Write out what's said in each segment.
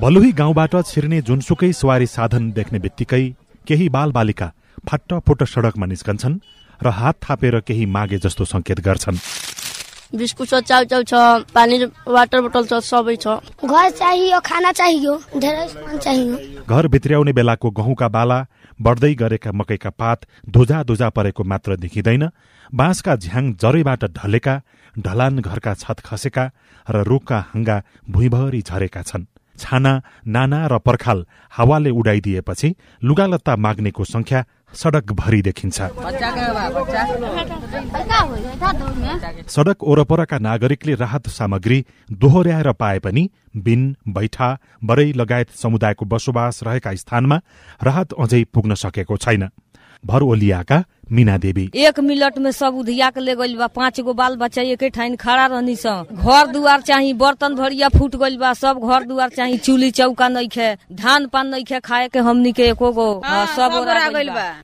भलुही गाउँबाट छिर्ने जुनसुकै सवारी साधन देख्ने बित्तिकै केही बालबालिका फाट्ट सडकमा निस्कन्छन् र हात थापेर केही मागे जस्तो संकेत गर्छन्। बिस्कुट छ चाउचाउ छ पानी वाटर बोतल छ सबै छ। घर चाहियो खाना चाहियो धेरै सामान चाहियो। घर भित्र्याउने बेलाको गहुँका बाला बढ्दै गरेका मकैका पात धुजा धुजा परेको मात्र देखिँदैन बाँसका झ्याङ जरैबाट ढलेका ढलान घरका छत खसेका र रुखका हाँगा भुइँभरि झरेका छन्। छाना नाना र पर्खाल हावाले उडाइदिएपछि लुगालत्ता माग्नेको संख्या सडकभरि देखिन्छ। सडक ओरपरका नागरिकले राहत सामग्री दोहोर्याएर पाए पनि बिन बैठा बरै लगायत समुदायको बसोबास रहेका स्थानमा राहत अझै पुग्न सकेको छैन। भर ओलियाका मीना देवी। एक मिनट में सब उधिया के ले गइल बा पांच गो बाल बच्चा एक ठाइन खड़ा रहनी स घर दुआर चाही बर्तन भरिया फूट गइल बा सब घर दुआर चाही चूल्ही चौका नइखे धान पान नइखे खाए के हमनी के एको गो सब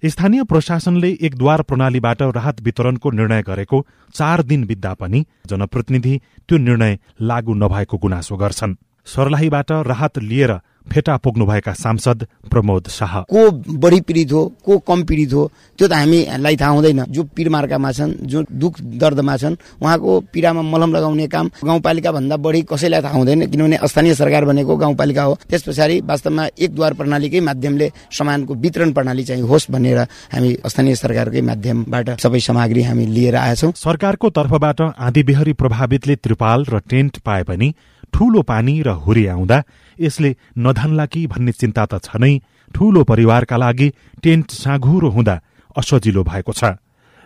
स्थानीय प्रशासनले एक द्वार प्रणालीबाट राहत वितरणको निर्णय गरेको चार दिन बित्दा पनि जनप्रतिनिधि त्यो निर्णय लागू नभएको गुनासो गर्छन्। सर्लाहीबाट राहत लिएर फेटा पुग्नुभएका सांसद प्रमोद शाह। को बढी पीडित हो को कम पीडित हो त्यो त हामीलाई थाहा हुँदैन। जो पीरमार्कामा छन् जो दुख दर्दमा छन् उहाँको पीडामा मलम लगाउने काम गाउँपालिका भन्दा बढी कसैलाई थाहा हुँदैन किनभने स्थानीय सरकार भनेको गाउँपालिका हो। त्यस पछाडि वास्तवमा एक द्वार प्रणालीकै माध्यमले सामानको वितरण प्रणाली चाहिँ होस् भनेर हामी स्थानीय सरकारकै माध्यमबाट सबै सामग्री हामी लिएर आएछौँ। सरकारको तर्फबाट आँधी बिहारी प्रभावितले त्रिपाल र टेन्ट पाए पनि ठूलो पानी र हुरी आउँदा यसले नधान्ला कि भन्ने चिन्ता त छ नै ठूलो परिवारका लागि टेन्ट साँघुरो हुँदा असजिलो भएको छ।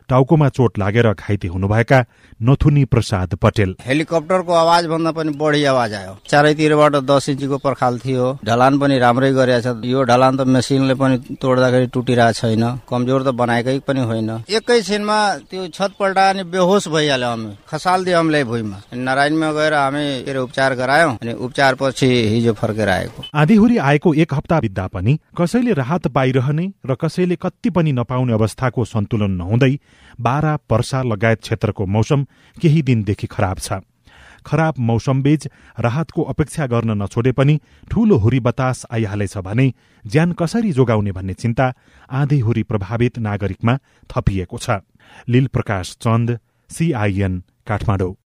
टाउकोमा चोट लागेर घाइते हुनुभएका नथुनी प्रसाद पटेल। हेलिकप्टरको आवाज भन्दा पनि बढी आवाज आयो। चारैतिरबाट दस इन्चीको पर्खाल थियो। ढलान पनि राम्रै गरेछ यो ढलान त मेसिनले पनि तोड्दाखेरि टुटिरहेको छैन। कमजोर त बनाएकै पनि होइन। एकैछिनमा त्यो छत पल्टा अनि बेहोस भइहाल्यो हामी खसाल दियो हामीलाई भुइँमा। नारायणमा गएर हामी के अरे उपचार गरायौँ अनि उपचार पछि हिजो फर्केर आएको। आँधीहुरी आएको एक हप्ता बित्दा पनि कसैले राहत पाइरहने र कसैले कति पनि नपाउने अवस्थाको सन्तुलन नहुँदै बारा पर्सा लगायत क्षेत्रको मौसम केही दिनदेखि खराब छ। खराब मौसमबीच राहतको अपेक्षा गर्न नछोडे पनि ठूलो हुरी बतास आइहालेछ भने ज्यान कसरी जोगाउने भन्ने चिन्ता आँधी हुरी प्रभावित नागरिकमा थपिएको छ। लील प्रकाश चन्द सीआईएन काठमाडौँ।